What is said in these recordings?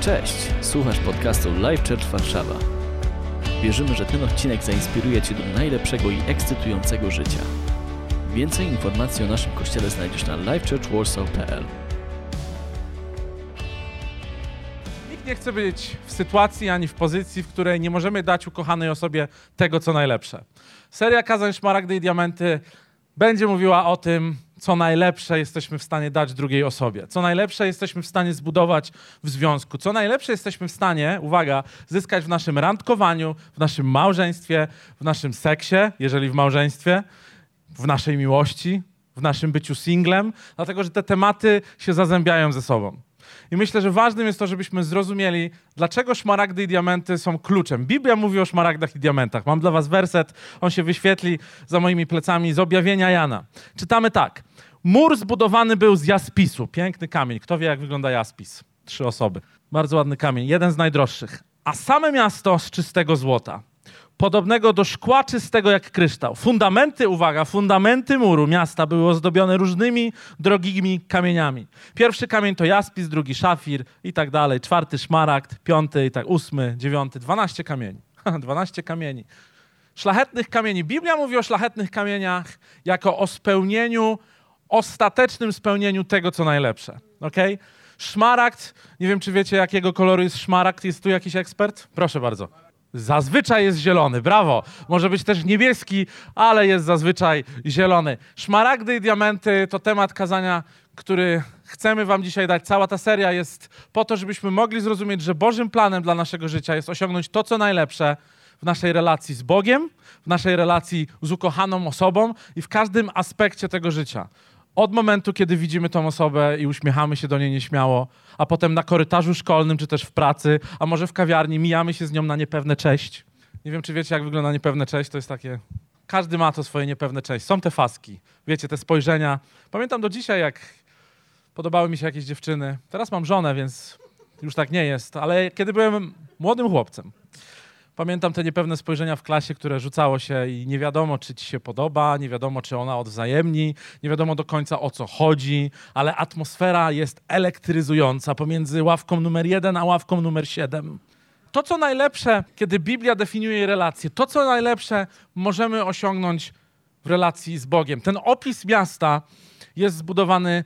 Cześć, słuchasz podcastu Live Church Warszawa. Wierzymy, że ten odcinek zainspiruje Cię do najlepszego i ekscytującego życia. Więcej informacji o naszym kościele znajdziesz na livechurchwarsaw.pl Nikt nie chce być w sytuacji ani w pozycji, w której nie możemy dać ukochanej osobie tego, co najlepsze. Seria Kazań Szmaragdy i Diamenty będzie mówiła o tym, co najlepsze jesteśmy w stanie dać drugiej osobie, co najlepsze jesteśmy w stanie zbudować w związku, co najlepsze jesteśmy w stanie, uwaga, zyskać w naszym randkowaniu, w naszym małżeństwie, w naszym seksie, jeżeli w małżeństwie, w naszej miłości, w naszym byciu singlem, dlatego że te tematy się zazębiają ze sobą. I myślę, że ważnym jest to, żebyśmy zrozumieli, dlaczego szmaragdy i diamenty są kluczem. Biblia mówi o szmaragdach i diamentach. Mam dla was werset, on się wyświetli za moimi plecami z objawienia Jana. Czytamy tak. Mur zbudowany był z jaspisu. Piękny kamień. Kto wie, jak wygląda jaspis? Trzy osoby. Bardzo ładny kamień. Jeden z najdroższych. A same miasto z czystego złota podobnego do szkła czystego jak kryształ. Fundamenty, uwaga, fundamenty muru miasta były ozdobione różnymi drogimi kamieniami. Pierwszy kamień to jaspis, drugi szafir i tak dalej, czwarty szmaragd, piąty i tak, ósmy, dziewiąty, dwanaście kamieni. Dwanaście kamieni. Szlachetnych kamieni. Biblia mówi o szlachetnych kamieniach jako o spełnieniu, ostatecznym spełnieniu tego, co najlepsze. Okay? Szmaragd, nie wiem, czy wiecie, jakiego koloru jest szmaragd. Jest tu jakiś ekspert? Proszę bardzo. Zazwyczaj jest zielony, brawo. Może być też niebieski, ale jest zazwyczaj zielony. Szmaragdy i diamenty to temat kazania, który chcemy Wam dzisiaj dać. Cała ta seria jest po to, żebyśmy mogli zrozumieć, że Bożym planem dla naszego życia jest osiągnąć to, co najlepsze w naszej relacji z Bogiem, w naszej relacji z ukochaną osobą i w każdym aspekcie tego życia. Od momentu, kiedy widzimy tą osobę i uśmiechamy się do niej nieśmiało, a potem na korytarzu szkolnym, czy też w pracy, a może w kawiarni, mijamy się z nią na niepewne cześć. Nie wiem, czy wiecie, jak wygląda niepewne cześć. To jest takie. Każdy ma to swoje niepewne cześć. Są te faski, wiecie, te spojrzenia. Pamiętam do dzisiaj, jak podobały mi się jakieś dziewczyny. Teraz mam żonę, więc już tak nie jest, ale kiedy byłem młodym chłopcem, Pamiętam te niepewne spojrzenia w klasie, które rzucało się i nie wiadomo, czy ci się podoba, nie wiadomo, czy ona odwzajemni, nie wiadomo do końca o co chodzi, ale atmosfera jest elektryzująca pomiędzy ławką numer jeden a ławką numer siedem. To, co najlepsze, kiedy Biblia definiuje relacje, to, co najlepsze możemy osiągnąć w relacji z Bogiem. Ten opis miasta jest zbudowany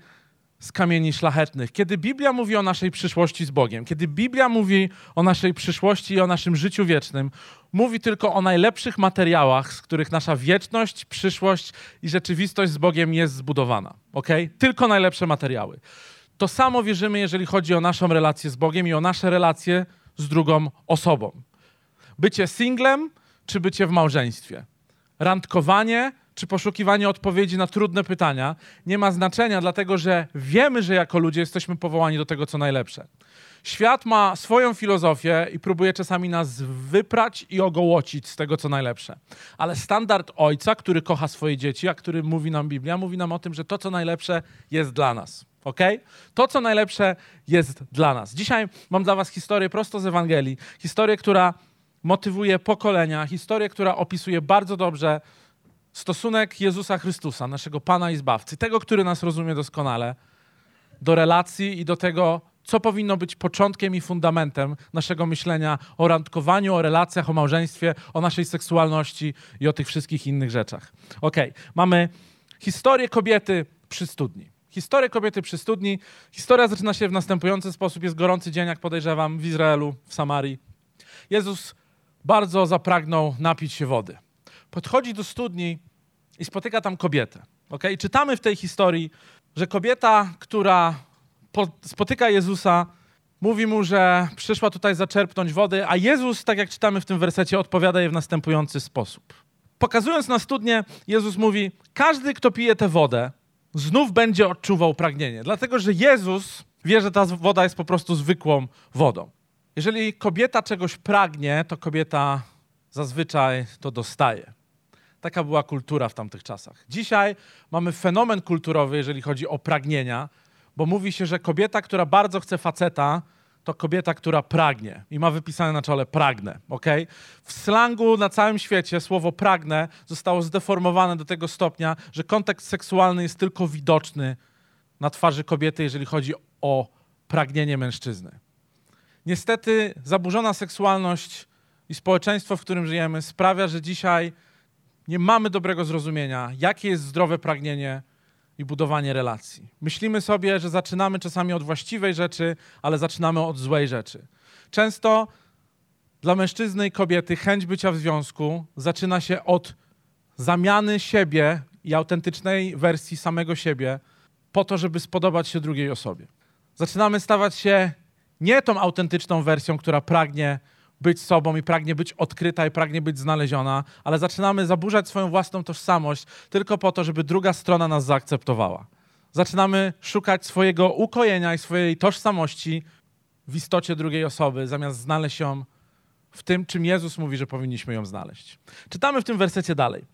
z kamieni szlachetnych. Kiedy Biblia mówi o naszej przyszłości z Bogiem, kiedy Biblia mówi o naszej przyszłości i o naszym życiu wiecznym, mówi tylko o najlepszych materiałach, z których nasza wieczność, przyszłość i rzeczywistość z Bogiem jest zbudowana. Okay? Tylko najlepsze materiały. To samo wierzymy, jeżeli chodzi o naszą relację z Bogiem i o nasze relacje z drugą osobą. Bycie singlem czy bycie w małżeństwie. Randkowanie czy poszukiwanie odpowiedzi na trudne pytania nie ma znaczenia, dlatego że wiemy, że jako ludzie jesteśmy powołani do tego, co najlepsze. Świat ma swoją filozofię i próbuje czasami nas wyprać i ogołocić z tego, co najlepsze. Ale standard ojca, który kocha swoje dzieci, a który mówi nam Biblia, mówi nam o tym, że to, co najlepsze, jest dla nas. Ok? To, co najlepsze, jest dla nas. Dzisiaj mam dla Was historię prosto z Ewangelii. Historię, która motywuje pokolenia, historię, która opisuje bardzo dobrze stosunek Jezusa Chrystusa, naszego Pana i Zbawcy, tego, który nas rozumie doskonale, do relacji i do tego, co powinno być początkiem i fundamentem naszego myślenia o randkowaniu, o relacjach, o małżeństwie, o naszej seksualności i o tych wszystkich innych rzeczach. Ok, mamy historię kobiety przy studni. Historię kobiety przy studni. Historia zaczyna się w następujący sposób. Jest gorący dzień, jak podejrzewam, w Izraelu, w Samarii. Jezus bardzo zapragnął napić się wody podchodzi do studni i spotyka tam kobietę. Okay? Czytamy w tej historii, że kobieta, która spotyka Jezusa, mówi mu, że przyszła tutaj zaczerpnąć wody, a Jezus, tak jak czytamy w tym wersecie, odpowiada jej w następujący sposób. Pokazując na studnię, Jezus mówi: Każdy, kto pije tę wodę, znów będzie odczuwał pragnienie. Dlatego, że Jezus wie, że ta woda jest po prostu zwykłą wodą. Jeżeli kobieta czegoś pragnie, to kobieta zazwyczaj to dostaje. Taka była kultura w tamtych czasach. Dzisiaj mamy fenomen kulturowy, jeżeli chodzi o pragnienia, bo mówi się, że kobieta, która bardzo chce faceta, to kobieta, która pragnie i ma wypisane na czole pragnę, ok? W slangu na całym świecie słowo pragnę zostało zdeformowane do tego stopnia, że kontekst seksualny jest tylko widoczny na twarzy kobiety, jeżeli chodzi o pragnienie mężczyzny. Niestety zaburzona seksualność i społeczeństwo, w którym żyjemy, sprawia, że dzisiaj nie mamy dobrego zrozumienia, jakie jest zdrowe pragnienie i budowanie relacji. Myślimy sobie, że zaczynamy czasami od właściwej rzeczy, ale zaczynamy od złej rzeczy. Często dla mężczyzny i kobiety chęć bycia w związku zaczyna się od zamiany siebie i autentycznej wersji samego siebie po to, żeby spodobać się drugiej osobie. Zaczynamy stawać się nie tą autentyczną wersją, która pragnie być sobą i pragnie być odkryta i pragnie być znaleziona, ale zaczynamy zaburzać swoją własną tożsamość tylko po to, żeby druga strona nas zaakceptowała. Zaczynamy szukać swojego ukojenia i swojej tożsamości w istocie drugiej osoby, zamiast znaleźć ją w tym, czym Jezus mówi, że powinniśmy ją znaleźć. Czytamy w tym wersecie dalej.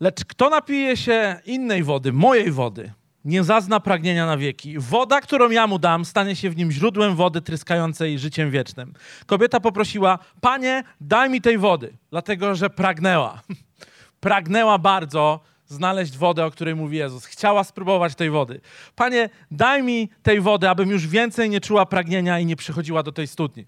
Lecz kto napije się innej wody, mojej wody, nie zazna pragnienia na wieki. Woda, którą ja mu dam, stanie się w nim źródłem wody tryskającej życiem wiecznym. Kobieta poprosiła, panie, daj mi tej wody, dlatego że pragnęła. pragnęła bardzo znaleźć wodę, o której mówi Jezus. Chciała spróbować tej wody. Panie, daj mi tej wody, abym już więcej nie czuła pragnienia i nie przychodziła do tej studni.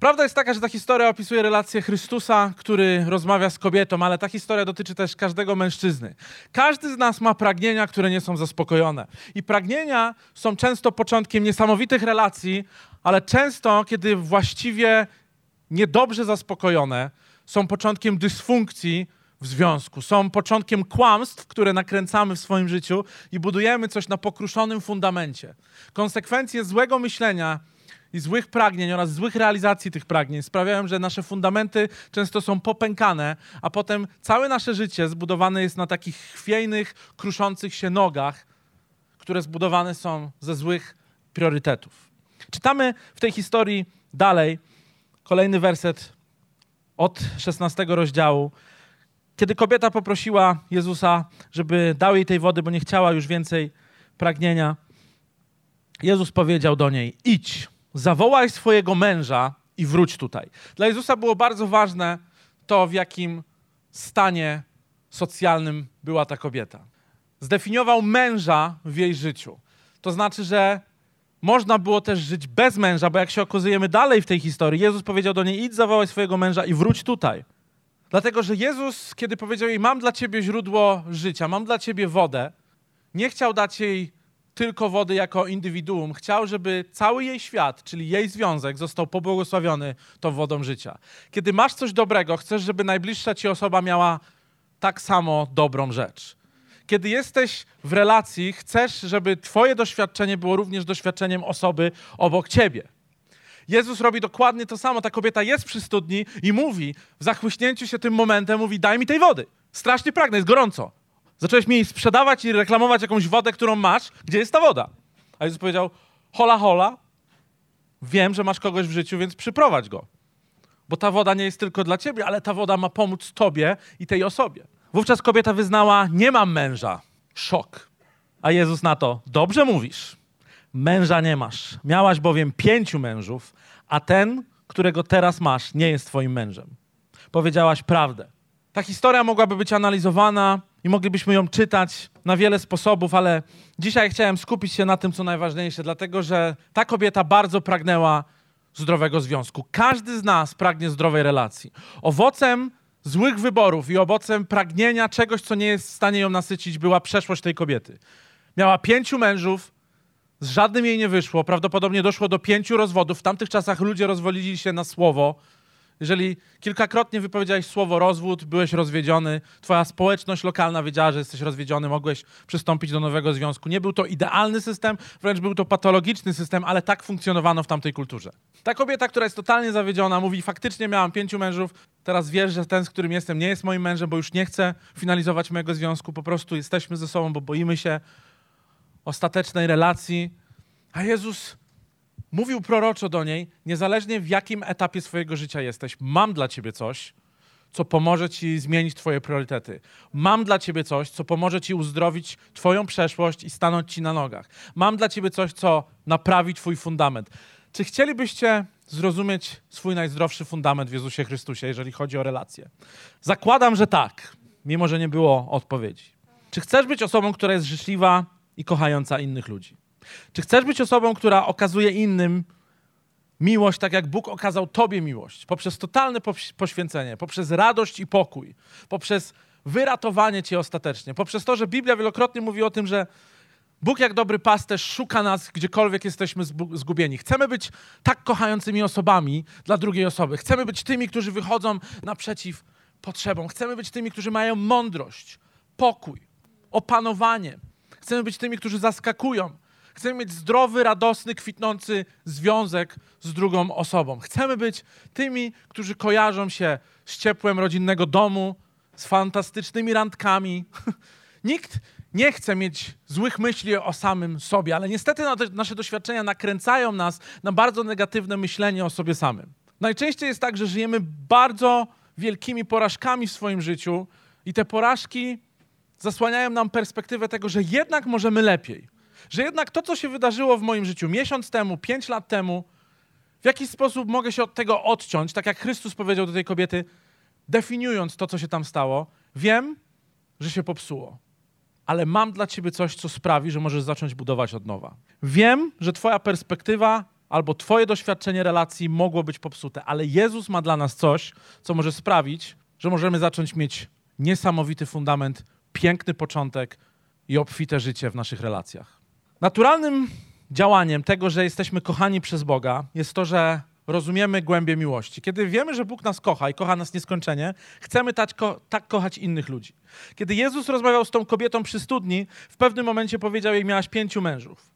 Prawda jest taka, że ta historia opisuje relację Chrystusa, który rozmawia z kobietą, ale ta historia dotyczy też każdego mężczyzny. Każdy z nas ma pragnienia, które nie są zaspokojone. I pragnienia są często początkiem niesamowitych relacji, ale często, kiedy właściwie niedobrze zaspokojone, są początkiem dysfunkcji w związku. Są początkiem kłamstw, które nakręcamy w swoim życiu i budujemy coś na pokruszonym fundamencie. Konsekwencje złego myślenia i złych pragnień oraz złych realizacji tych pragnień sprawiają, że nasze fundamenty często są popękane, a potem całe nasze życie zbudowane jest na takich chwiejnych, kruszących się nogach, które zbudowane są ze złych priorytetów. Czytamy w tej historii dalej kolejny werset od 16 rozdziału. Kiedy kobieta poprosiła Jezusa, żeby dał jej tej wody, bo nie chciała już więcej pragnienia, Jezus powiedział do niej: Idź zawołaj swojego męża i wróć tutaj. Dla Jezusa było bardzo ważne to, w jakim stanie socjalnym była ta kobieta. Zdefiniował męża w jej życiu. To znaczy, że można było też żyć bez męża, bo jak się okazujemy dalej w tej historii, Jezus powiedział do niej: idź zawołaj swojego męża i wróć tutaj. Dlatego, że Jezus, kiedy powiedział jej: Mam dla ciebie źródło życia, mam dla ciebie wodę, nie chciał dać jej tylko wody jako indywiduum. Chciał, żeby cały jej świat, czyli jej związek, został pobłogosławiony tą wodą życia. Kiedy masz coś dobrego, chcesz, żeby najbliższa ci osoba miała tak samo dobrą rzecz. Kiedy jesteś w relacji, chcesz, żeby twoje doświadczenie było również doświadczeniem osoby obok ciebie. Jezus robi dokładnie to samo. Ta kobieta jest przy studni i mówi, w zachłyśnięciu się tym momentem, mówi: Daj mi tej wody. Strasznie pragnę, jest gorąco. Zacząłeś mi sprzedawać i reklamować jakąś wodę, którą masz. Gdzie jest ta woda? A Jezus powiedział, hola, hola, wiem, że masz kogoś w życiu, więc przyprowadź go. Bo ta woda nie jest tylko dla ciebie, ale ta woda ma pomóc tobie i tej osobie. Wówczas kobieta wyznała, nie mam męża. Szok. A Jezus na to, dobrze mówisz. Męża nie masz. Miałaś bowiem pięciu mężów, a ten, którego teraz masz, nie jest twoim mężem. Powiedziałaś prawdę. Ta historia mogłaby być analizowana i moglibyśmy ją czytać na wiele sposobów, ale dzisiaj chciałem skupić się na tym, co najważniejsze, dlatego że ta kobieta bardzo pragnęła zdrowego związku. Każdy z nas pragnie zdrowej relacji. Owocem złych wyborów i owocem pragnienia czegoś, co nie jest w stanie ją nasycić, była przeszłość tej kobiety. Miała pięciu mężów, z żadnym jej nie wyszło. Prawdopodobnie doszło do pięciu rozwodów. W tamtych czasach ludzie rozwolili się na słowo. Jeżeli kilkakrotnie wypowiedziałeś słowo rozwód, byłeś rozwiedziony, twoja społeczność lokalna wiedziała, że jesteś rozwiedziony, mogłeś przystąpić do nowego związku. Nie był to idealny system, wręcz był to patologiczny system, ale tak funkcjonowano w tamtej kulturze. Ta kobieta, która jest totalnie zawiedziona, mówi: Faktycznie miałam pięciu mężów, teraz wiesz, że ten, z którym jestem, nie jest moim mężem, bo już nie chcę finalizować mojego związku, po prostu jesteśmy ze sobą, bo boimy się ostatecznej relacji. A Jezus mówił proroczo do niej, niezależnie w jakim etapie swojego życia jesteś, mam dla ciebie coś, co pomoże ci zmienić twoje priorytety. Mam dla ciebie coś, co pomoże ci uzdrowić twoją przeszłość i stanąć ci na nogach. Mam dla ciebie coś, co naprawi twój fundament. Czy chcielibyście zrozumieć swój najzdrowszy fundament w Jezusie Chrystusie, jeżeli chodzi o relacje? Zakładam, że tak, mimo że nie było odpowiedzi. Czy chcesz być osobą, która jest życzliwa i kochająca innych ludzi? Czy chcesz być osobą, która okazuje innym miłość, tak jak Bóg okazał Tobie miłość, poprzez totalne poświęcenie, poprzez radość i pokój, poprzez wyratowanie Cię ostatecznie, poprzez to, że Biblia wielokrotnie mówi o tym, że Bóg, jak dobry pasterz, szuka nas gdziekolwiek jesteśmy zgubieni. Chcemy być tak kochającymi osobami dla drugiej osoby. Chcemy być tymi, którzy wychodzą naprzeciw potrzebom. Chcemy być tymi, którzy mają mądrość, pokój, opanowanie. Chcemy być tymi, którzy zaskakują. Chcemy mieć zdrowy, radosny, kwitnący związek z drugą osobą. Chcemy być tymi, którzy kojarzą się z ciepłem rodzinnego domu, z fantastycznymi randkami. Nikt nie chce mieć złych myśli o samym sobie, ale niestety nasze doświadczenia nakręcają nas na bardzo negatywne myślenie o sobie samym. Najczęściej jest tak, że żyjemy bardzo wielkimi porażkami w swoim życiu i te porażki zasłaniają nam perspektywę tego, że jednak możemy lepiej. Że jednak to, co się wydarzyło w moim życiu miesiąc temu, pięć lat temu, w jakiś sposób mogę się od tego odciąć, tak jak Chrystus powiedział do tej kobiety, definiując to, co się tam stało. Wiem, że się popsuło ale mam dla ciebie coś, co sprawi, że możesz zacząć budować od nowa. Wiem, że twoja perspektywa albo twoje doświadczenie relacji mogło być popsute, ale Jezus ma dla nas coś, co może sprawić, że możemy zacząć mieć niesamowity fundament, piękny początek i obfite życie w naszych relacjach. Naturalnym działaniem tego, że jesteśmy kochani przez Boga, jest to, że rozumiemy głębię miłości. Kiedy wiemy, że Bóg nas kocha i kocha nas nieskończenie, chcemy tak, ko tak kochać innych ludzi. Kiedy Jezus rozmawiał z tą kobietą przy studni, w pewnym momencie powiedział jej, miałaś pięciu mężów.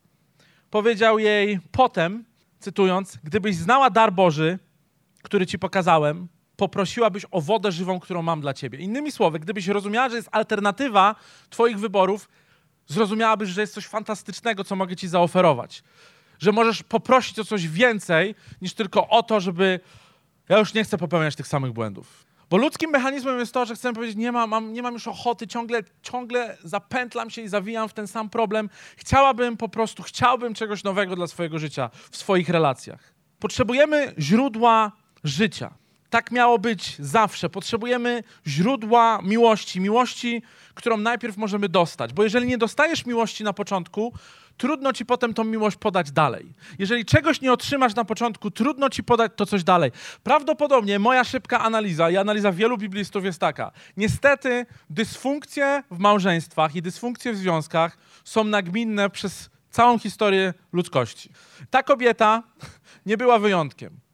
Powiedział jej potem, cytując, gdybyś znała dar Boży, który ci pokazałem, poprosiłabyś o wodę żywą, którą mam dla ciebie. Innymi słowy, gdybyś rozumiała, że jest alternatywa twoich wyborów, zrozumiałabyś, że jest coś fantastycznego, co mogę ci zaoferować że możesz poprosić o coś więcej niż tylko o to, żeby ja już nie chcę popełniać tych samych błędów. Bo ludzkim mechanizmem jest to, że chcę powiedzieć, nie mam, mam, nie mam już ochoty, ciągle, ciągle zapętlam się i zawijam w ten sam problem. Chciałabym po prostu, chciałbym czegoś nowego dla swojego życia, w swoich relacjach. Potrzebujemy źródła życia. Tak miało być zawsze. Potrzebujemy źródła miłości, miłości, którą najpierw możemy dostać. Bo jeżeli nie dostajesz miłości na początku, trudno ci potem tą miłość podać dalej. Jeżeli czegoś nie otrzymasz na początku, trudno ci podać to coś dalej. Prawdopodobnie moja szybka analiza i analiza wielu biblistów jest taka. Niestety dysfunkcje w małżeństwach i dysfunkcje w związkach są nagminne przez całą historię ludzkości. Ta kobieta nie była wyjątkiem.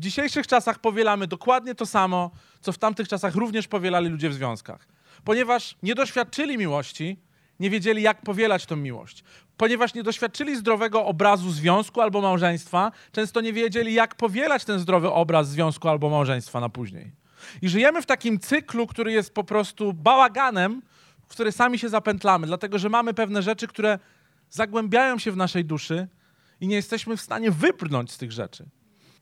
W dzisiejszych czasach powielamy dokładnie to samo, co w tamtych czasach również powielali ludzie w związkach. Ponieważ nie doświadczyli miłości, nie wiedzieli, jak powielać tę miłość. Ponieważ nie doświadczyli zdrowego obrazu związku albo małżeństwa, często nie wiedzieli, jak powielać ten zdrowy obraz związku albo małżeństwa na później. I żyjemy w takim cyklu, który jest po prostu bałaganem, w który sami się zapętlamy, dlatego że mamy pewne rzeczy, które zagłębiają się w naszej duszy i nie jesteśmy w stanie wybrnąć z tych rzeczy.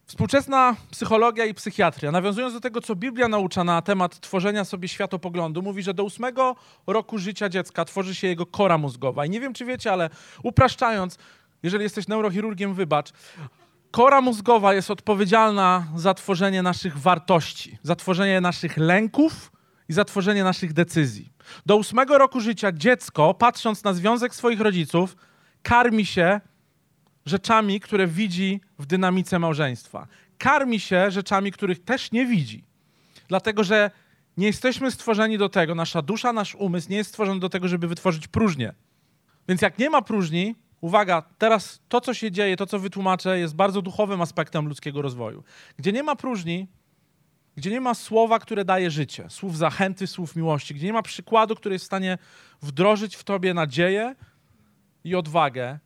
Współczesna psychologia i psychiatria, nawiązując do tego, co Biblia naucza na temat tworzenia sobie światopoglądu, mówi, że do ósmego roku życia dziecka tworzy się jego kora mózgowa. I nie wiem, czy wiecie, ale upraszczając, jeżeli jesteś neurochirurgiem, wybacz, kora mózgowa jest odpowiedzialna za tworzenie naszych wartości, za tworzenie naszych lęków i za tworzenie naszych decyzji. Do ósmego roku życia dziecko, patrząc na związek swoich rodziców, karmi się rzeczami, które widzi w dynamice małżeństwa. Karmi się rzeczami, których też nie widzi. Dlatego, że nie jesteśmy stworzeni do tego, nasza dusza, nasz umysł nie jest stworzony do tego, żeby wytworzyć próżnię. Więc jak nie ma próżni, uwaga, teraz to, co się dzieje, to, co wytłumaczę, jest bardzo duchowym aspektem ludzkiego rozwoju. Gdzie nie ma próżni, gdzie nie ma słowa, które daje życie, słów zachęty, słów miłości, gdzie nie ma przykładu, który jest w stanie wdrożyć w tobie nadzieję i odwagę,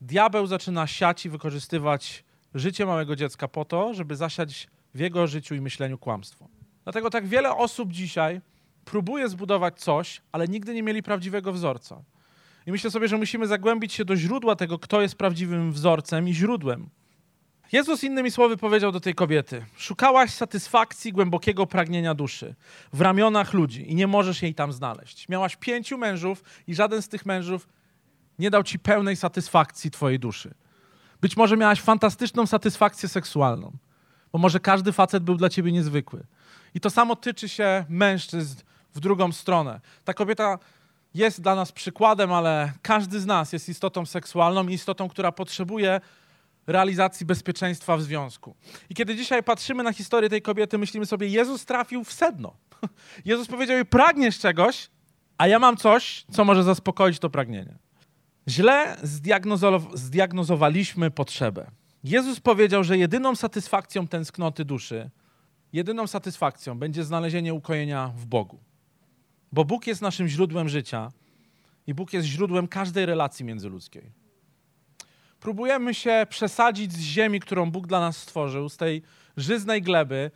diabeł zaczyna siać i wykorzystywać życie małego dziecka po to, żeby zasiać w jego życiu i myśleniu kłamstwo. Dlatego tak wiele osób dzisiaj próbuje zbudować coś, ale nigdy nie mieli prawdziwego wzorca. I myślę sobie, że musimy zagłębić się do źródła tego, kto jest prawdziwym wzorcem i źródłem. Jezus innymi słowy powiedział do tej kobiety: Szukałaś satysfakcji głębokiego pragnienia duszy w ramionach ludzi i nie możesz jej tam znaleźć. Miałaś pięciu mężów i żaden z tych mężów nie dał ci pełnej satysfakcji twojej duszy. Być może miałaś fantastyczną satysfakcję seksualną, bo może każdy facet był dla ciebie niezwykły. I to samo tyczy się mężczyzn w drugą stronę. Ta kobieta jest dla nas przykładem, ale każdy z nas jest istotą seksualną istotą, która potrzebuje realizacji bezpieczeństwa w związku. I kiedy dzisiaj patrzymy na historię tej kobiety, myślimy sobie, Jezus trafił w sedno. Jezus powiedział jej, pragniesz czegoś, a ja mam coś, co może zaspokoić to pragnienie. Źle zdiagnozow- zdiagnozowaliśmy potrzebę. Jezus powiedział, że jedyną satysfakcją tęsknoty duszy, jedyną satysfakcją będzie znalezienie ukojenia w Bogu. Bo Bóg jest naszym źródłem życia i Bóg jest źródłem każdej relacji międzyludzkiej. Próbujemy się przesadzić z ziemi, którą Bóg dla nas stworzył, z tej żyznej gleby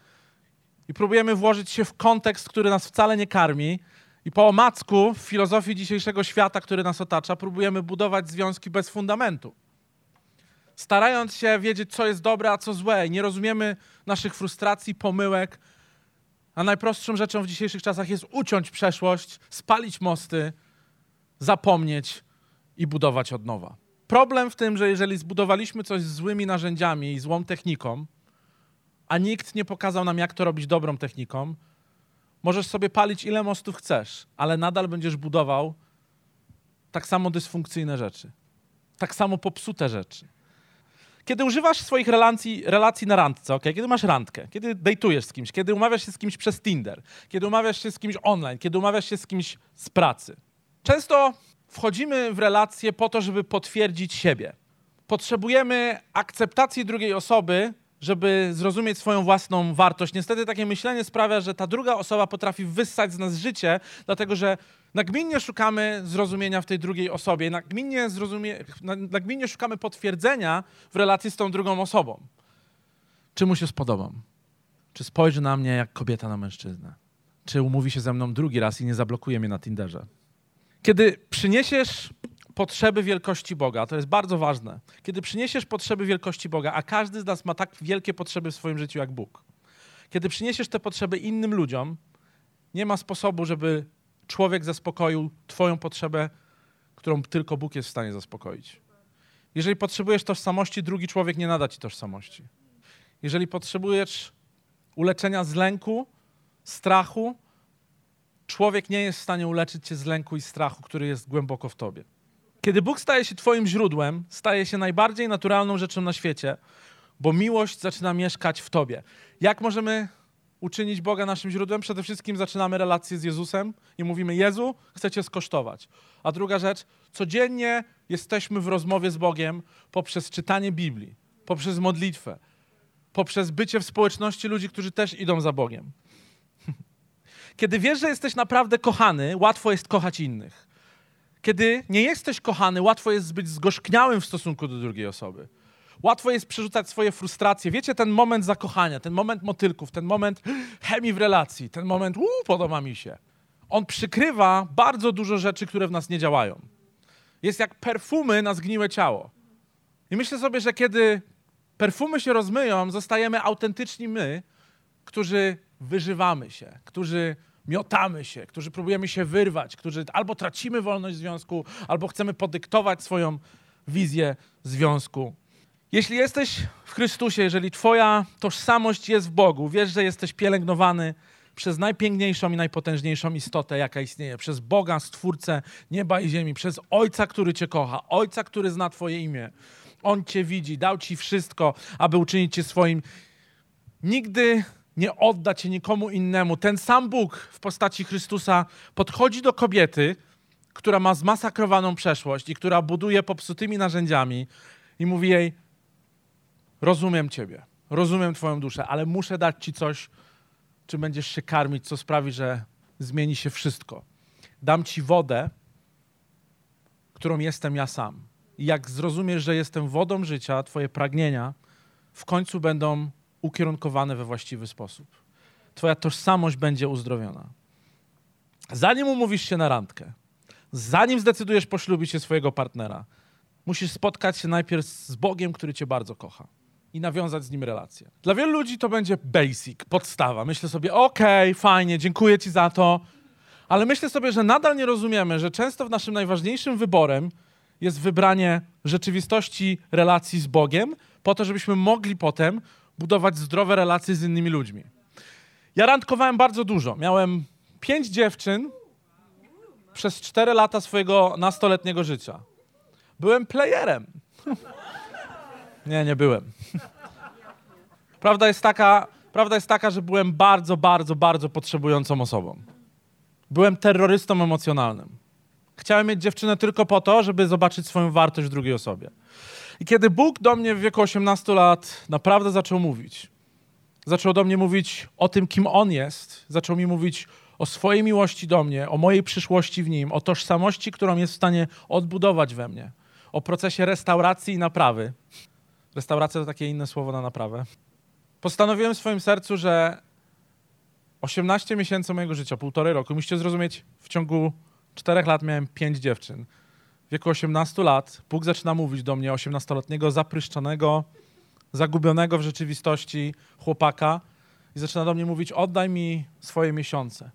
i próbujemy włożyć się w kontekst, który nas wcale nie karmi. I po omacku w filozofii dzisiejszego świata, który nas otacza, próbujemy budować związki bez fundamentu. Starając się wiedzieć, co jest dobre, a co złe. I nie rozumiemy naszych frustracji, pomyłek. A najprostszą rzeczą w dzisiejszych czasach jest uciąć przeszłość, spalić mosty, zapomnieć i budować od nowa. Problem w tym, że jeżeli zbudowaliśmy coś z złymi narzędziami i złą techniką, a nikt nie pokazał nam, jak to robić dobrą techniką, możesz sobie palić ile mostów chcesz, ale nadal będziesz budował tak samo dysfunkcyjne rzeczy, tak samo popsute rzeczy. Kiedy używasz swoich relacji, relacji na randce, okay? kiedy masz randkę, kiedy dejtujesz z kimś, kiedy umawiasz się z kimś przez Tinder, kiedy umawiasz się z kimś online, kiedy umawiasz się z kimś z pracy, często wchodzimy w relacje po to, żeby potwierdzić siebie. Potrzebujemy akceptacji drugiej osoby, żeby zrozumieć swoją własną wartość. Niestety takie myślenie sprawia, że ta druga osoba potrafi wyssać z nas życie, dlatego że nagminnie szukamy zrozumienia w tej drugiej osobie, nagminnie, zrozumie, nagminnie szukamy potwierdzenia w relacji z tą drugą osobą. Czy mu się spodobam? Czy spojrzy na mnie jak kobieta na mężczyznę? Czy umówi się ze mną drugi raz i nie zablokuje mnie na Tinderze? Kiedy przyniesiesz potrzeby wielkości Boga, to jest bardzo ważne. Kiedy przyniesiesz potrzeby wielkości Boga, a każdy z nas ma tak wielkie potrzeby w swoim życiu jak Bóg. Kiedy przyniesiesz te potrzeby innym ludziom, nie ma sposobu, żeby człowiek zaspokoił Twoją potrzebę, którą tylko Bóg jest w stanie zaspokoić. Jeżeli potrzebujesz tożsamości, drugi człowiek nie nada Ci tożsamości. Jeżeli potrzebujesz uleczenia z lęku, strachu, człowiek nie jest w stanie uleczyć cię z lęku i strachu, który jest głęboko w tobie. Kiedy Bóg staje się twoim źródłem, staje się najbardziej naturalną rzeczą na świecie, bo miłość zaczyna mieszkać w tobie. Jak możemy uczynić Boga naszym źródłem? Przede wszystkim zaczynamy relację z Jezusem i mówimy: Jezu, chcę Cię skosztować. A druga rzecz, codziennie jesteśmy w rozmowie z Bogiem poprzez czytanie Biblii, poprzez modlitwę, poprzez bycie w społeczności ludzi, którzy też idą za Bogiem. Kiedy wiesz, że jesteś naprawdę kochany, łatwo jest kochać innych. Kiedy nie jesteś kochany, łatwo jest być zgorzkniałym w stosunku do drugiej osoby. Łatwo jest przerzucać swoje frustracje. Wiecie, ten moment zakochania, ten moment motylków, ten moment chemii w relacji, ten moment, uuu, podoba mi się. On przykrywa bardzo dużo rzeczy, które w nas nie działają. Jest jak perfumy na zgniłe ciało. I myślę sobie, że kiedy perfumy się rozmyją, zostajemy autentyczni my, którzy wyżywamy się, którzy miotamy się, którzy próbujemy się wyrwać, którzy albo tracimy wolność związku, albo chcemy podyktować swoją wizję związku. Jeśli jesteś w Chrystusie, jeżeli Twoja tożsamość jest w Bogu, wiesz, że jesteś pielęgnowany przez najpiękniejszą i najpotężniejszą istotę, jaka istnieje, przez Boga, Stwórcę nieba i ziemi, przez Ojca, który Cię kocha, Ojca, który zna Twoje imię. On Cię widzi, dał Ci wszystko, aby uczynić Cię swoim. Nigdy nie odda cię nikomu innemu. Ten sam Bóg w postaci Chrystusa podchodzi do kobiety, która ma zmasakrowaną przeszłość i która buduje popsutymi narzędziami i mówi jej: Rozumiem ciebie, rozumiem twoją duszę, ale muszę dać ci coś, czym będziesz się karmić, co sprawi, że zmieni się wszystko. Dam ci wodę, którą jestem ja sam. I jak zrozumiesz, że jestem wodą życia, twoje pragnienia w końcu będą ukierunkowane we właściwy sposób. Twoja tożsamość będzie uzdrowiona. Zanim umówisz się na randkę, zanim zdecydujesz poślubić się swojego partnera, musisz spotkać się najpierw z Bogiem, który cię bardzo kocha i nawiązać z nim relację. Dla wielu ludzi to będzie basic, podstawa. Myślę sobie, okej, okay, fajnie, dziękuję ci za to, ale myślę sobie, że nadal nie rozumiemy, że często w naszym najważniejszym wyborem jest wybranie rzeczywistości relacji z Bogiem, po to, żebyśmy mogli potem budować zdrowe relacje z innymi ludźmi. Ja randkowałem bardzo dużo. Miałem pięć dziewczyn przez cztery lata swojego nastoletniego życia. Byłem playerem. Nie, nie byłem. Prawda jest taka, prawda jest taka, że byłem bardzo, bardzo, bardzo potrzebującą osobą. Byłem terrorystą emocjonalnym. Chciałem mieć dziewczynę tylko po to, żeby zobaczyć swoją wartość w drugiej osobie. I kiedy Bóg do mnie w wieku 18 lat naprawdę zaczął mówić, zaczął do mnie mówić o tym, kim On jest, zaczął mi mówić o swojej miłości do mnie, o mojej przyszłości w Nim, o tożsamości, którą jest w stanie odbudować we mnie, o procesie restauracji i naprawy. Restauracja to takie inne słowo na naprawę. Postanowiłem w swoim sercu, że 18 miesięcy mojego życia, półtorej roku, musicie zrozumieć, w ciągu czterech lat miałem pięć dziewczyn. W wieku 18 lat Bóg zaczyna mówić do mnie, 18-letniego, zapryszczonego, zagubionego w rzeczywistości chłopaka i zaczyna do mnie mówić, oddaj mi swoje miesiące.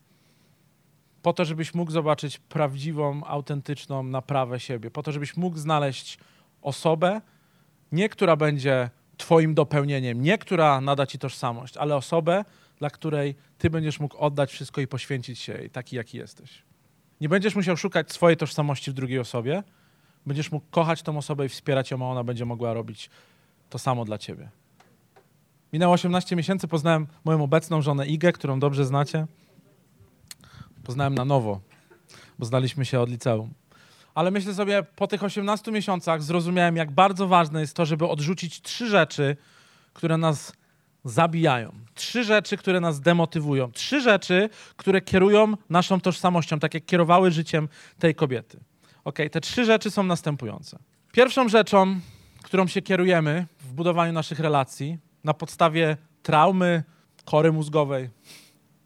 Po to, żebyś mógł zobaczyć prawdziwą, autentyczną naprawę siebie. Po to, żebyś mógł znaleźć osobę, nie która będzie twoim dopełnieniem, nie która nada ci tożsamość, ale osobę, dla której ty będziesz mógł oddać wszystko i poświęcić się jej, taki jaki jesteś. Nie będziesz musiał szukać swojej tożsamości w drugiej osobie, będziesz mógł kochać tą osobę i wspierać ją, a ona będzie mogła robić to samo dla ciebie. Minęło 18 miesięcy, poznałem moją obecną żonę Igę, którą dobrze znacie. Poznałem na nowo, bo znaliśmy się od liceum. Ale myślę sobie, po tych 18 miesiącach zrozumiałem, jak bardzo ważne jest to, żeby odrzucić trzy rzeczy, które nas zabijają. Trzy rzeczy, które nas demotywują. Trzy rzeczy, które kierują naszą tożsamością, tak jak kierowały życiem tej kobiety. Ok, te trzy rzeczy są następujące. Pierwszą rzeczą, którą się kierujemy w budowaniu naszych relacji na podstawie traumy, kory mózgowej,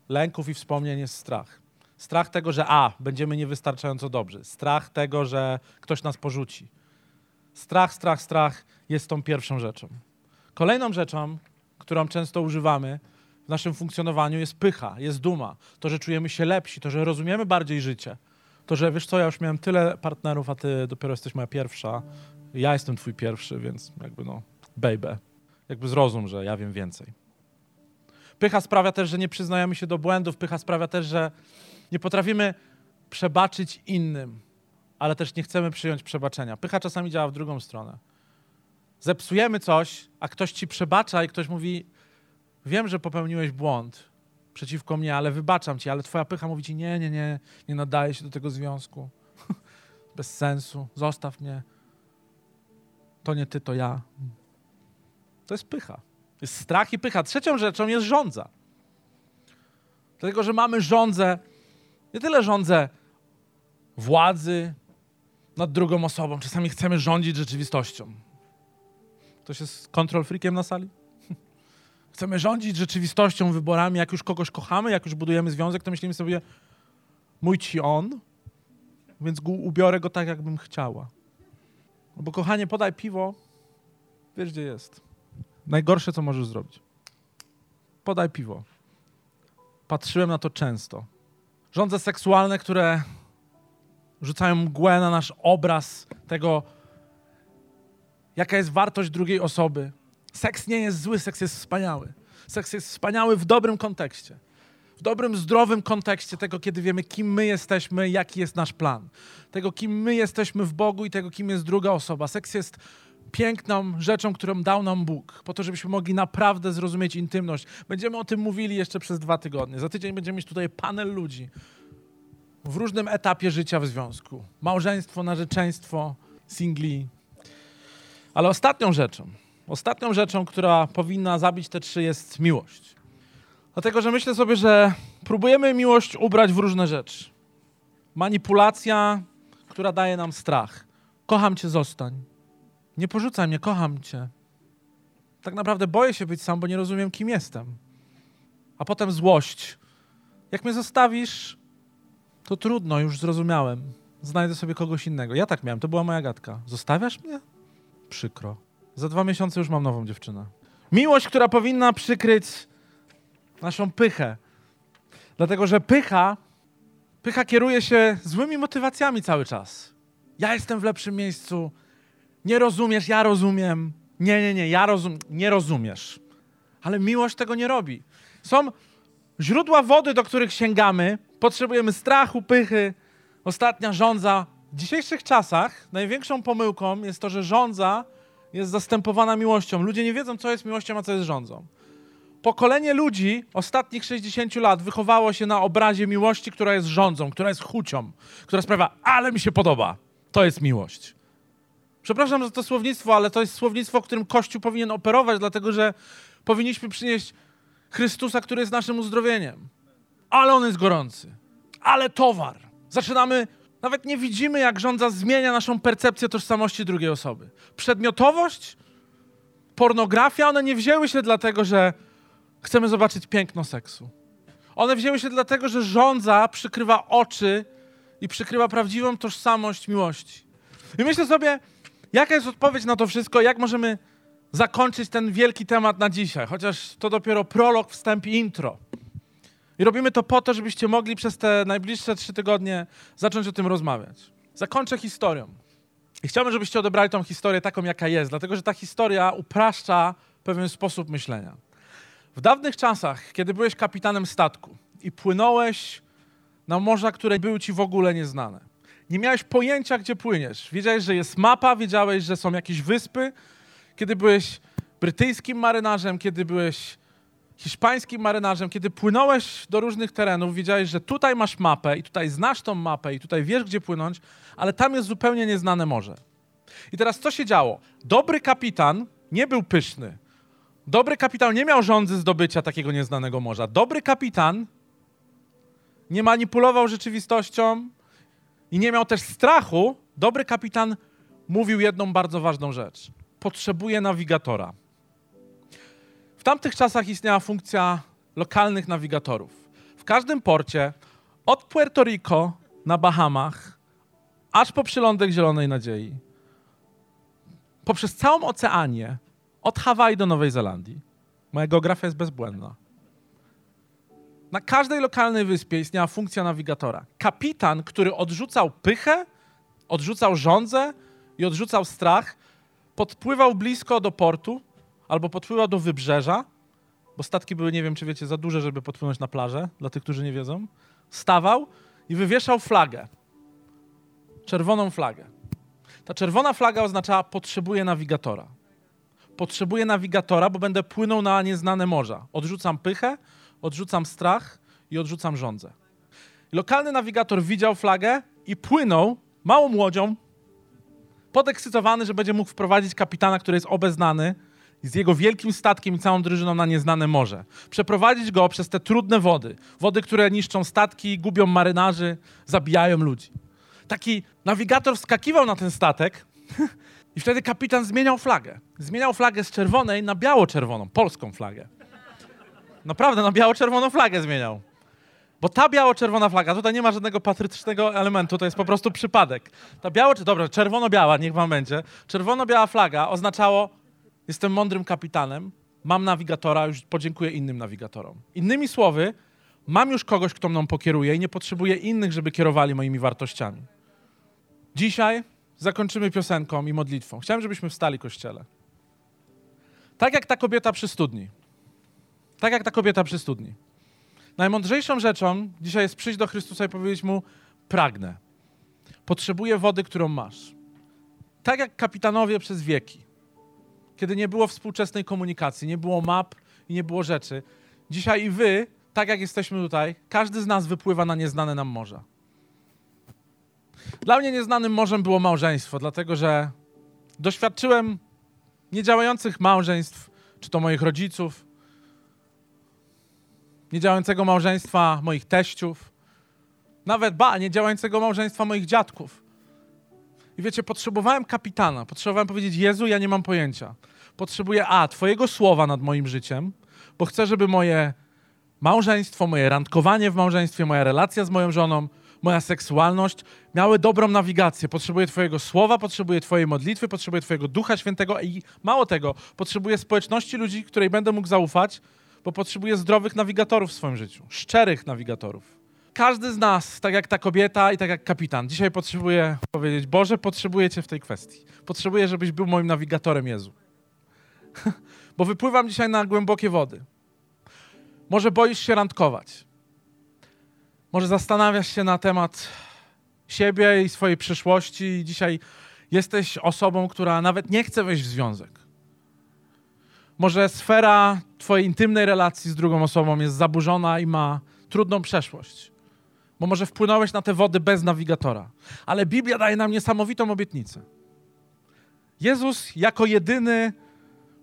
lęków i wspomnień jest strach. Strach tego, że A, będziemy niewystarczająco dobrzy. Strach tego, że ktoś nas porzuci. Strach, strach, strach jest tą pierwszą rzeczą. Kolejną rzeczą, którą często używamy w naszym funkcjonowaniu, jest pycha, jest duma. To, że czujemy się lepsi, to, że rozumiemy bardziej życie. To, że wiesz co, ja już miałem tyle partnerów, a ty dopiero jesteś moja pierwsza. Ja jestem twój pierwszy, więc jakby no, baby. Jakby zrozum, że ja wiem więcej. Pycha sprawia też, że nie przyznajemy się do błędów. Pycha sprawia też, że nie potrafimy przebaczyć innym, ale też nie chcemy przyjąć przebaczenia. Pycha czasami działa w drugą stronę. Zepsujemy coś, a ktoś ci przebacza i ktoś mówi: Wiem, że popełniłeś błąd przeciwko mnie, ale wybaczam ci, ale twoja pycha mówi ci: Nie, nie, nie, nie nadaje się do tego związku. Bez sensu, zostaw mnie. To nie ty, to ja. To jest pycha. Jest strach i pycha. Trzecią rzeczą jest żądza. Dlatego, że mamy żądzę, nie tyle żądzę władzy nad drugą osobą. Czasami chcemy rządzić rzeczywistością. Ktoś jest control freakiem na sali? Chcemy rządzić rzeczywistością, wyborami. Jak już kogoś kochamy, jak już budujemy związek, to myślimy sobie, mój ci on, więc ubiorę go tak, jakbym chciała. No bo kochanie, podaj piwo, wiesz gdzie jest. Najgorsze, co możesz zrobić. Podaj piwo. Patrzyłem na to często. Rządze seksualne, które rzucają mgłę na nasz obraz tego, jaka jest wartość drugiej osoby. Seks nie jest zły, seks jest wspaniały. Seks jest wspaniały w dobrym kontekście. W dobrym, zdrowym kontekście tego, kiedy wiemy, kim my jesteśmy, jaki jest nasz plan. Tego, kim my jesteśmy w Bogu i tego, kim jest druga osoba. Seks jest piękną rzeczą, którą dał nam Bóg, po to, żebyśmy mogli naprawdę zrozumieć intymność. Będziemy o tym mówili jeszcze przez dwa tygodnie. Za tydzień będziemy mieć tutaj panel ludzi w różnym etapie życia w związku. Małżeństwo, narzeczeństwo, singli. Ale ostatnią rzeczą, ostatnią rzeczą, która powinna zabić te trzy jest miłość. Dlatego, że myślę sobie, że próbujemy miłość ubrać w różne rzeczy. Manipulacja, która daje nam strach. Kocham cię, zostań. Nie porzucaj mnie, kocham cię. Tak naprawdę boję się być sam, bo nie rozumiem, kim jestem. A potem złość. Jak mnie zostawisz, to trudno, już zrozumiałem. Znajdę sobie kogoś innego. Ja tak miałem, to była moja gadka. Zostawiasz mnie? Przykro. Za dwa miesiące już mam nową dziewczynę. Miłość, która powinna przykryć naszą pychę. Dlatego, że pycha, pycha kieruje się złymi motywacjami cały czas. Ja jestem w lepszym miejscu, nie rozumiesz, ja rozumiem. Nie, nie, nie, ja rozum, nie rozumiesz. Ale miłość tego nie robi. Są źródła wody, do których sięgamy. Potrzebujemy strachu, pychy. Ostatnia żądza. W dzisiejszych czasach największą pomyłką jest to, że żądza jest zastępowana miłością. Ludzie nie wiedzą, co jest miłością, a co jest rządzą. Pokolenie ludzi ostatnich 60 lat wychowało się na obrazie miłości, która jest rządzą, która jest chucią, która sprawia, ale mi się podoba. To jest miłość. Przepraszam za to słownictwo, ale to jest słownictwo, którym Kościół powinien operować, dlatego że powinniśmy przynieść Chrystusa, który jest naszym uzdrowieniem. Ale on jest gorący. Ale towar. Zaczynamy, nawet nie widzimy, jak rządza zmienia naszą percepcję tożsamości drugiej osoby. Przedmiotowość, pornografia, one nie wzięły się dlatego, że chcemy zobaczyć piękno seksu. One wzięły się dlatego, że rządza przykrywa oczy i przykrywa prawdziwą tożsamość miłości. I myślę sobie, jaka jest odpowiedź na to wszystko, jak możemy zakończyć ten wielki temat na dzisiaj, chociaż to dopiero prolog, wstęp i intro. I robimy to po to, żebyście mogli przez te najbliższe trzy tygodnie zacząć o tym rozmawiać. Zakończę historią. I chciałbym, żebyście odebrali tą historię taką, jaka jest, dlatego że ta historia upraszcza pewien sposób myślenia. W dawnych czasach, kiedy byłeś kapitanem statku i płynąłeś na morza, które były ci w ogóle nieznane, nie miałeś pojęcia, gdzie płyniesz. Wiedziałeś, że jest mapa, wiedziałeś, że są jakieś wyspy. Kiedy byłeś brytyjskim marynarzem, kiedy byłeś hiszpańskim marynarzem, kiedy płynąłeś do różnych terenów, wiedziałeś, że tutaj masz mapę i tutaj znasz tą mapę i tutaj wiesz, gdzie płynąć, ale tam jest zupełnie nieznane morze. I teraz co się działo? Dobry kapitan nie był pyszny. Dobry kapitan nie miał rządzy zdobycia takiego nieznanego morza. Dobry kapitan nie manipulował rzeczywistością i nie miał też strachu. Dobry kapitan mówił jedną bardzo ważną rzecz. Potrzebuje nawigatora. W tamtych czasach istniała funkcja lokalnych nawigatorów. W każdym porcie, od Puerto Rico na Bahamach, aż po przylądek Zielonej Nadziei, poprzez całą Oceanię, od Hawaj do Nowej Zelandii. Moja geografia jest bezbłędna. Na każdej lokalnej wyspie istniała funkcja nawigatora. Kapitan, który odrzucał pychę, odrzucał żądzę i odrzucał strach, podpływał blisko do portu albo podpływał do wybrzeża, bo statki były, nie wiem czy wiecie, za duże, żeby podpłynąć na plażę, dla tych, którzy nie wiedzą. Stawał i wywieszał flagę. Czerwoną flagę. Ta czerwona flaga oznaczała potrzebuję nawigatora. Potrzebuję nawigatora, bo będę płynął na nieznane morza. Odrzucam pychę, odrzucam strach i odrzucam żądzę. Lokalny nawigator widział flagę i płynął małą łodzią, podekscytowany, że będzie mógł wprowadzić kapitana, który jest obeznany, z jego wielkim statkiem i całą drużyną na nieznane morze. Przeprowadzić go przez te trudne wody. Wody, które niszczą statki, gubią marynarzy, zabijają ludzi. Taki nawigator wskakiwał na ten statek i wtedy kapitan zmieniał flagę. Zmieniał flagę z czerwonej na biało-czerwoną, polską flagę. Naprawdę, na biało-czerwoną flagę zmieniał. Bo ta biało-czerwona flaga, tutaj nie ma żadnego patriotycznego elementu, to jest po prostu przypadek. Ta biało, dobra, czerwono-biała, niech wam będzie. Czerwono-biała flaga oznaczało jestem mądrym kapitanem, mam nawigatora, już podziękuję innym nawigatorom. Innymi słowy, mam już kogoś, kto mną pokieruje i nie potrzebuję innych, żeby kierowali moimi wartościami. Dzisiaj zakończymy piosenką i modlitwą. Chciałem, żebyśmy wstali, kościele. Tak jak ta kobieta przy studni. Tak jak ta kobieta przy studni. Najmądrzejszą rzeczą dzisiaj jest przyjść do Chrystusa i powiedzieć mu: Pragnę. Potrzebuję wody, którą masz. Tak jak kapitanowie przez wieki kiedy nie było współczesnej komunikacji, nie było map i nie było rzeczy. Dzisiaj i wy, tak jak jesteśmy tutaj, każdy z nas wypływa na nieznane nam morza. Dla mnie nieznanym morzem było małżeństwo, dlatego że doświadczyłem niedziałających małżeństw, czy to moich rodziców, niedziałającego małżeństwa moich teściów, nawet ba, niedziałającego małżeństwa moich dziadków. I wiecie, potrzebowałem kapitana, potrzebowałem powiedzieć: Jezu, ja nie mam pojęcia potrzebuję A, Twojego słowa nad moim życiem, bo chcę, żeby moje małżeństwo, moje randkowanie w małżeństwie, moja relacja z moją żoną, moja seksualność miały dobrą nawigację. Potrzebuję Twojego słowa, potrzebuję Twojej modlitwy, potrzebuję Twojego Ducha Świętego i mało tego, potrzebuję społeczności ludzi, której będę mógł zaufać, bo potrzebuję zdrowych nawigatorów w swoim życiu, szczerych nawigatorów. Każdy z nas, tak jak ta kobieta i tak jak kapitan, dzisiaj potrzebuje powiedzieć: Boże, potrzebuję Cię w tej kwestii. Potrzebuję, żebyś był moim nawigatorem, Jezu. bo wypływam dzisiaj na głębokie wody. Może boisz się randkować. Może zastanawiasz się na temat siebie i swojej przyszłości. I dzisiaj Jesteś osobą, która nawet nie chce wejść w związek. Może sfera Twojej intymnej relacji z drugą osobą jest zaburzona i ma trudną przeszłość. Bo może wpłynąłeś na te wody bez nawigatora. Ale Biblia daje nam niesamowitą obietnicę. Jezus jako jedyny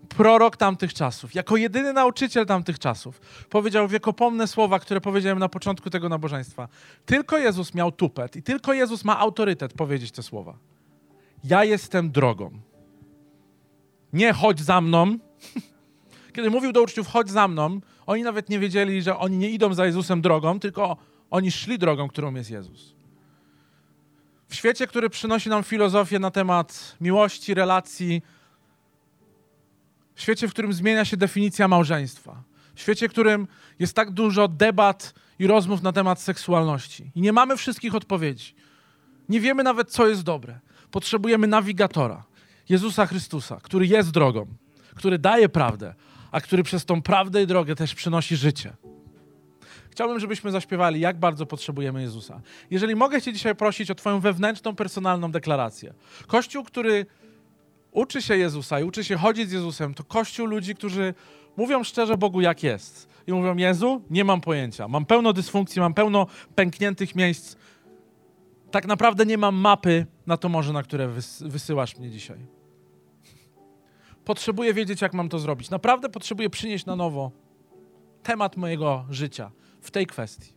prorok tamtych czasów, jako jedyny nauczyciel tamtych czasów, powiedział wiekopomne słowa, które powiedziałem na początku tego nabożeństwa. Tylko Jezus miał tupet i tylko Jezus ma autorytet powiedzieć te słowa. Ja jestem drogą. Nie chodź za mną. Kiedy mówił do uczniów, chodź za mną, oni nawet nie wiedzieli, że oni nie idą za Jezusem drogą, tylko oni szli drogą, którą jest Jezus. W świecie, który przynosi nam filozofię na temat miłości, relacji, w świecie, w którym zmienia się definicja małżeństwa, w świecie, w którym jest tak dużo debat i rozmów na temat seksualności i nie mamy wszystkich odpowiedzi, nie wiemy nawet, co jest dobre. Potrzebujemy nawigatora, Jezusa Chrystusa, który jest drogą, który daje prawdę, a który przez tą prawdę i drogę też przynosi życie. Chciałbym, żebyśmy zaśpiewali, jak bardzo potrzebujemy Jezusa. Jeżeli mogę Cię dzisiaj prosić o Twoją wewnętrzną, personalną deklarację. Kościół, który uczy się Jezusa i uczy się chodzić z Jezusem, to kościół ludzi, którzy mówią szczerze Bogu, jak jest. I mówią: Jezu, nie mam pojęcia. Mam pełno dysfunkcji, mam pełno pękniętych miejsc. Tak naprawdę nie mam mapy na to morze, na które wysyłasz mnie dzisiaj. Potrzebuję wiedzieć, jak mam to zrobić. Naprawdę potrzebuję przynieść na nowo temat mojego życia w tej kwestii.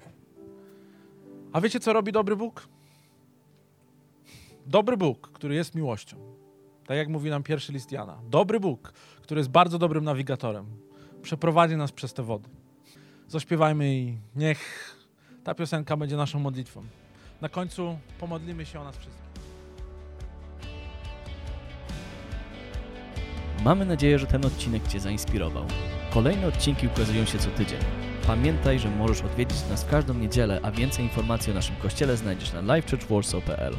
A wiecie, co robi dobry Bóg? Dobry Bóg, który jest miłością. Tak jak mówi nam pierwszy list Jana. Dobry Bóg, który jest bardzo dobrym nawigatorem, przeprowadzi nas przez te wody. Zaśpiewajmy i niech ta piosenka będzie naszą modlitwą. Na końcu pomodlimy się o nas wszystkich. Mamy nadzieję, że ten odcinek Cię zainspirował. Kolejne odcinki ukazują się co tydzień. Pamiętaj, że możesz odwiedzić nas każdą niedzielę, a więcej informacji o naszym kościele znajdziesz na livechurchwarsaw.pl.